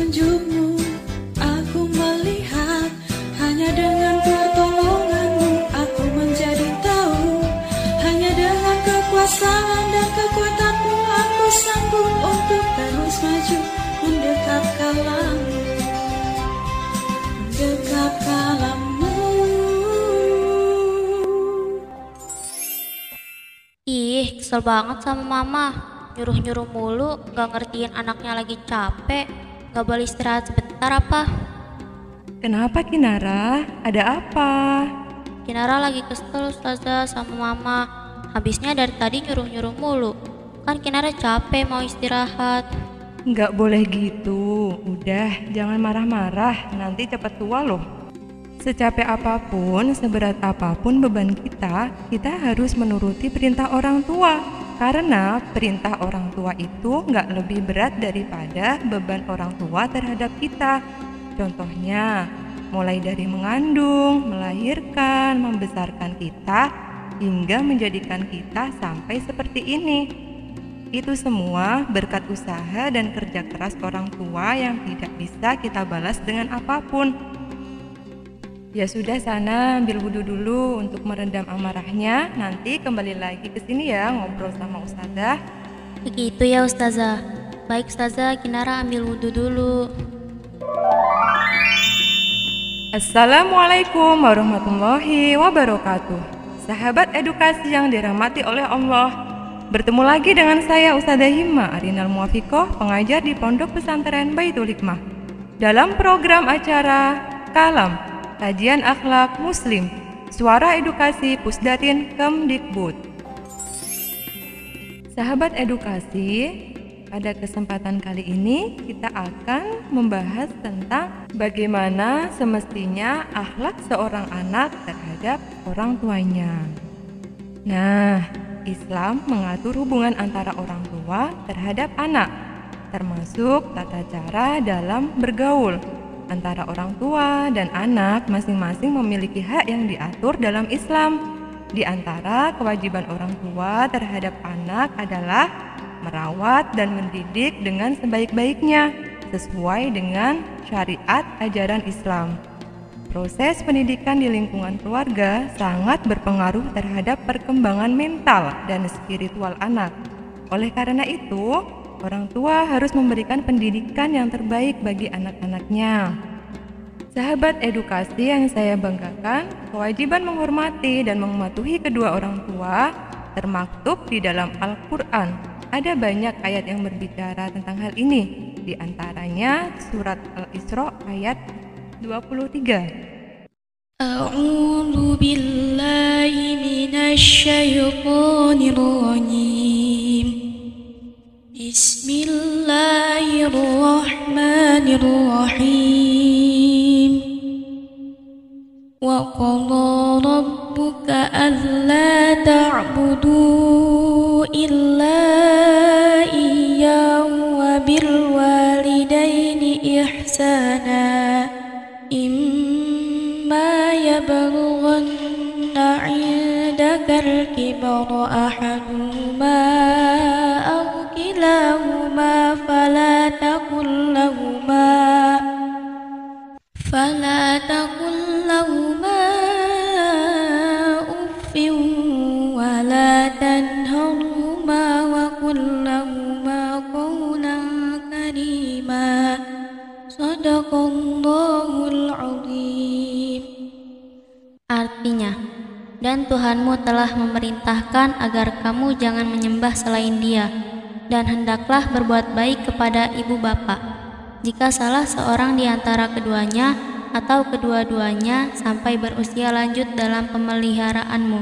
petunjukmu Aku melihat Hanya dengan pertolonganmu Aku menjadi tahu Hanya dengan kekuasaan dan kekuatanmu Aku sanggup untuk terus maju Mendekat kalamu Mendekat kalamu Ih, kesel banget sama mama. Nyuruh-nyuruh mulu, gak ngertiin anaknya lagi capek. Gak boleh istirahat sebentar apa? Kenapa Kinara? Ada apa? Kinara lagi kesel Ustazah sama mama. Habisnya dari tadi nyuruh-nyuruh mulu. Kan Kinara capek mau istirahat. Nggak boleh gitu. Udah, jangan marah-marah. Nanti cepat tua loh. Secapek apa pun, seberat apa pun beban kita, kita harus menuruti perintah orang tua. Karena perintah orang tua itu nggak lebih berat daripada beban orang tua terhadap kita. Contohnya, mulai dari mengandung, melahirkan, membesarkan kita, hingga menjadikan kita sampai seperti ini. Itu semua berkat usaha dan kerja keras orang tua yang tidak bisa kita balas dengan apa pun. Ya sudah sana ambil wudhu dulu untuk meredam amarahnya. Nanti kembali lagi ke sini ya ngobrol sama Ustazah. Begitu ya Ustazah. Baik Ustazah, Kinara ambil wudhu dulu. Assalamualaikum warahmatullahi wabarakatuh. Sahabat edukasi yang dirahmati oleh Allah. Bertemu lagi dengan saya Ustazah Himma Arinal Muafikoh, pengajar di Pondok Pesantren Baitul Hikmah. Dalam program acara Kalam Kajian Akhlak Muslim, Suara Edukasi Pusdatin Kemdikbud. Sahabat edukasi, pada kesempatan kali ini kita akan membahas tentang bagaimana semestinya akhlak seorang anak terhadap orang tuanya. Nah, Islam mengatur hubungan antara orang tua terhadap anak, termasuk tata cara dalam bergaul antara orang tua dan anak masing-masing memiliki hak yang diatur dalam Islam. Di antara kewajiban orang tua terhadap anak adalah merawat dan mendidik dengan sebaik-baiknya sesuai dengan syariat ajaran Islam. Proses pendidikan di lingkungan keluarga sangat berpengaruh terhadap perkembangan mental dan spiritual anak. Oleh karena itu, Orang tua harus memberikan pendidikan yang terbaik bagi anak-anaknya. Sahabat edukasi yang saya banggakan, kewajiban menghormati dan mematuhi kedua orang tua termaktub di dalam Al-Quran. Ada banyak ayat yang berbicara tentang hal ini, di antaranya surat Al-Isra ayat 23. A'udzu billahi minasy syaithanir. بسم الله الرحمن الرحيم وقضى ربك ألا تعبدوا إلا إياه وبالوالدين إحسانا إما يبلغن عندك الكبر أو كلاهما فلا تقل لهما فلا تقل لهما أف ولا تنهرهما وقل لهما قولا كريما صدق الله العظيم Artinya, dan Tuhanmu telah memerintahkan agar kamu jangan menyembah selain dia, dan hendaklah berbuat baik kepada ibu bapak. Jika salah seorang di antara keduanya atau kedua-duanya sampai berusia lanjut dalam pemeliharaanmu,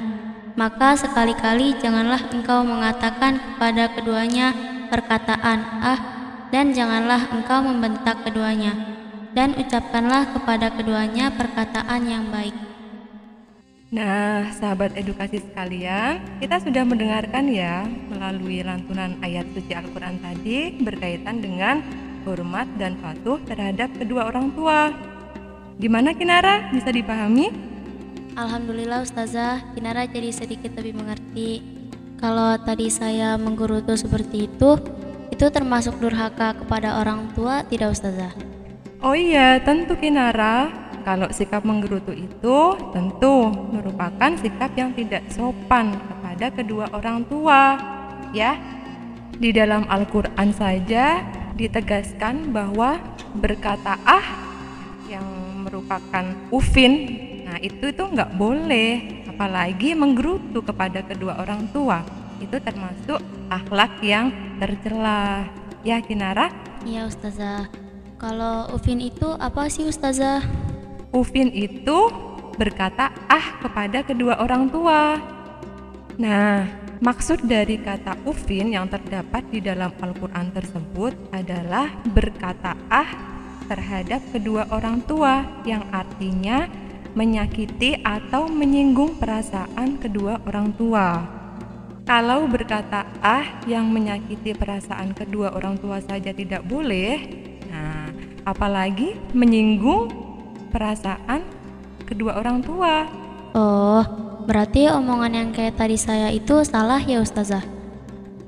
maka sekali-kali janganlah engkau mengatakan kepada keduanya perkataan "ah" dan janganlah engkau membentak keduanya, dan ucapkanlah kepada keduanya perkataan yang baik. Nah, sahabat edukasi sekalian, kita sudah mendengarkan ya melalui lantunan ayat suci Al-Quran tadi berkaitan dengan hormat dan patuh terhadap kedua orang tua. Gimana Kinara? Bisa dipahami? Alhamdulillah Ustazah, Kinara jadi sedikit lebih mengerti. Kalau tadi saya menggerutu seperti itu, Itu termasuk durhaka kepada orang tua tidak Ustazah? Oh iya, tentu Kinara. Kalau sikap menggerutu itu tentu merupakan sikap yang tidak sopan kepada kedua orang tua. Ya, di dalam Al-Quran saja ditegaskan bahwa berkata ah yang merupakan ufin, nah itu itu nggak boleh, apalagi menggerutu kepada kedua orang tua. Itu termasuk akhlak yang tercela. Ya Kinara? Iya Ustazah. Kalau Ufin itu apa sih Ustazah? Ufin itu berkata ah kepada kedua orang tua. Nah, maksud dari kata ufin yang terdapat di dalam Al-Quran tersebut adalah berkata ah terhadap kedua orang tua yang artinya menyakiti atau menyinggung perasaan kedua orang tua. Kalau berkata ah yang menyakiti perasaan kedua orang tua saja tidak boleh, nah apalagi menyinggung perasaan kedua orang tua. Oh, berarti omongan yang kayak tadi saya itu salah ya Ustazah?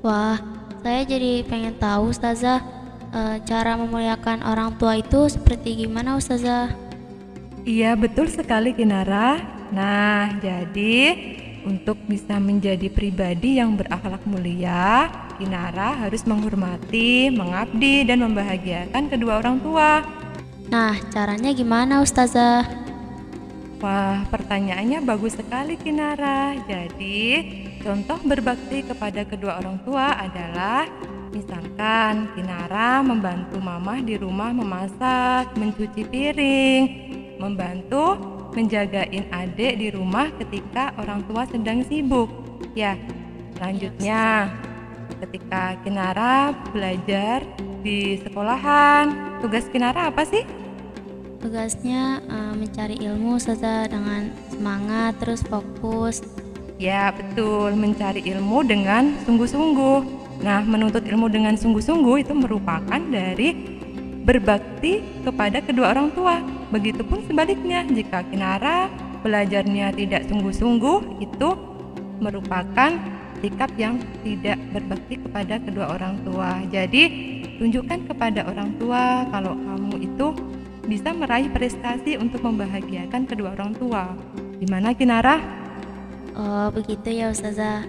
Wah, saya jadi pengen tahu Ustazah, e, cara memuliakan orang tua itu seperti gimana Ustazah? Iya, betul sekali Kinara. Nah, jadi untuk bisa menjadi pribadi yang berakhlak mulia, Kinara harus menghormati, mengabdi, dan membahagiakan kedua orang tua. Nah, caranya gimana Ustazah? Wah, pertanyaannya bagus sekali Kinara. Jadi, contoh berbakti kepada kedua orang tua adalah misalkan Kinara membantu mamah di rumah memasak, mencuci piring, membantu menjagain adik di rumah ketika orang tua sedang sibuk. Ya, selanjutnya ketika Kinara belajar di sekolahan, tugas Kinara apa sih? Tugasnya uh, mencari ilmu saja dengan semangat terus fokus. Ya, betul, mencari ilmu dengan sungguh-sungguh. Nah, menuntut ilmu dengan sungguh-sungguh itu merupakan dari berbakti kepada kedua orang tua. Begitupun sebaliknya, jika Kinara belajarnya tidak sungguh-sungguh, itu merupakan sikap yang tidak berbakti kepada kedua orang tua. Jadi, tunjukkan kepada orang tua kalau kamu itu bisa meraih prestasi untuk membahagiakan kedua orang tua. Gimana Kinara? Oh, begitu ya Ustazah.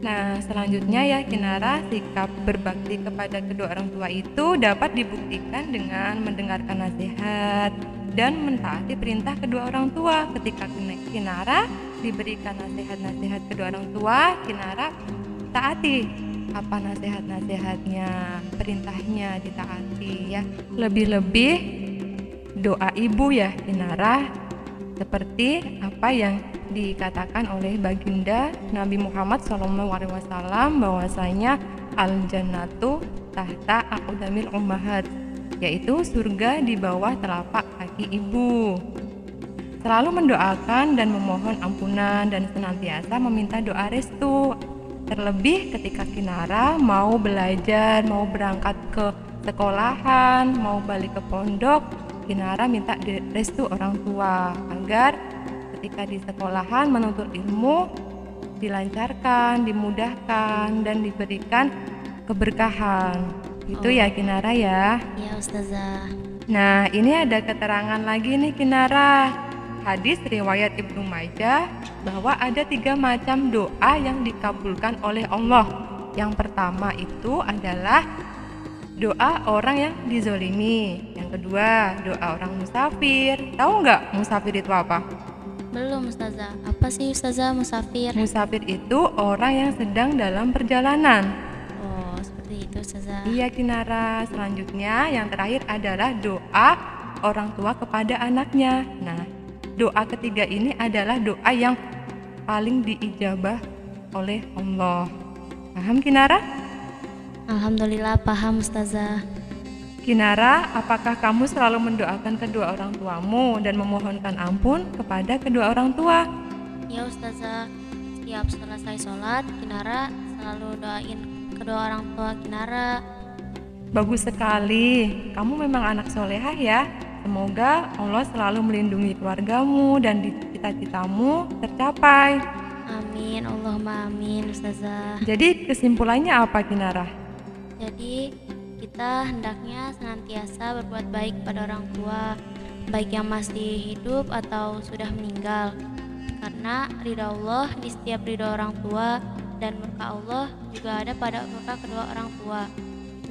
Nah, selanjutnya ya Kinara, sikap berbakti kepada kedua orang tua itu dapat dibuktikan dengan mendengarkan nasihat dan mentaati perintah kedua orang tua. Ketika Kinara diberikan nasihat-nasihat kedua orang tua, Kinara taati apa nasihat-nasihatnya, perintahnya ditaati ya. Lebih-lebih doa ibu ya Kinara seperti apa yang dikatakan oleh baginda Nabi Muhammad SAW bahwasanya al jannatu tahta aqdamil ummahat yaitu surga di bawah telapak kaki ibu. Selalu mendoakan dan memohon ampunan dan senantiasa meminta doa restu. Terlebih ketika Kinara mau belajar, mau berangkat ke sekolahan, mau balik ke pondok, Kinara minta restu orang tua agar ketika di sekolahan menuntut ilmu dilancarkan, dimudahkan dan diberikan keberkahan. Itu ya, oh. ya Kinara ya. Iya Ustazah. Nah, ini ada keterangan lagi nih Kinara. Hadis riwayat Ibnu Majah bahwa ada tiga macam doa yang dikabulkan oleh Allah. Yang pertama itu adalah doa orang yang dizolimi. Yang kedua, doa orang musafir. Tahu nggak musafir itu apa? Belum Ustazah. Apa sih Ustazah musafir? Musafir itu orang yang sedang dalam perjalanan. Oh, seperti itu Ustazah. Iya Kinara. Selanjutnya yang terakhir adalah doa orang tua kepada anaknya. Nah, doa ketiga ini adalah doa yang paling diijabah oleh Allah. Paham Kinara? Alhamdulillah paham Ustazah. Kinara, apakah kamu selalu mendoakan kedua orang tuamu dan memohonkan ampun kepada kedua orang tua? Ya Ustazah, setiap selesai sholat, Kinara selalu doain kedua orang tua Kinara. Bagus sekali, kamu memang anak solehah ya. Semoga Allah selalu melindungi keluargamu dan cita-citamu tercapai. Amin, Allahumma amin Ustazah. Jadi kesimpulannya apa Kinara? Jadi, kita hendaknya senantiasa berbuat baik pada orang tua, baik yang masih hidup atau sudah meninggal. Karena ridha Allah di setiap ridha orang tua dan murka Allah juga ada pada murka kedua orang tua.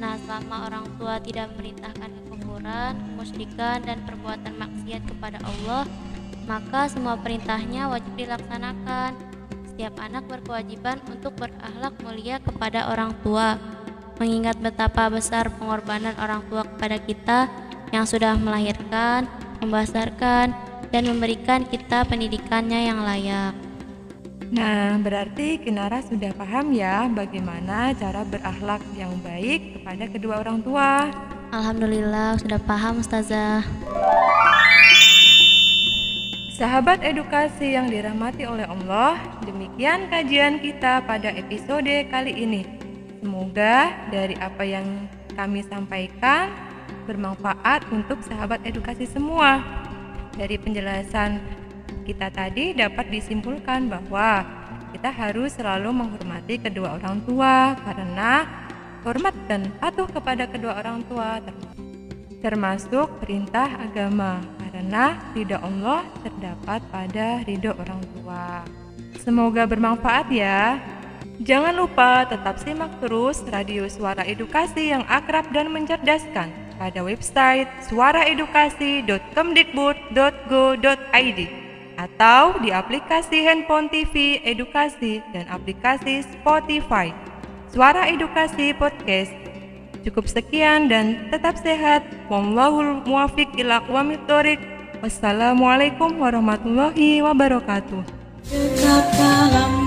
Nah, selama orang tua tidak memerintahkan kekufuran, kemusyrikan, dan perbuatan maksiat kepada Allah, maka semua perintahnya wajib dilaksanakan. Setiap anak berkewajiban untuk berakhlak mulia kepada orang tua, mengingat betapa besar pengorbanan orang tua kepada kita yang sudah melahirkan, membesarkan, dan memberikan kita pendidikannya yang layak. Nah, berarti Kinara sudah paham ya bagaimana cara berakhlak yang baik kepada kedua orang tua. Alhamdulillah sudah paham Ustazah. Sahabat edukasi yang dirahmati oleh Allah, demikian kajian kita pada episode kali ini. Semoga dari apa yang kami sampaikan bermanfaat untuk sahabat edukasi semua. Dari penjelasan kita tadi dapat disimpulkan bahwa kita harus selalu menghormati kedua orang tua karena hormat dan patuh kepada kedua orang tua termasuk perintah agama karena ridho Allah terdapat pada ridho orang tua. Semoga bermanfaat ya. Jangan lupa tetap simak terus radio Suara Edukasi yang akrab dan mencerdaskan pada website suaraedukasi.kemdikbud.go.id atau di aplikasi handphone TV Edukasi dan aplikasi Spotify. Suara Edukasi Podcast. Cukup sekian dan tetap sehat. Wallahul muwafiq ila. Wassalamualaikum warahmatullahi wabarakatuh. Tetap dalam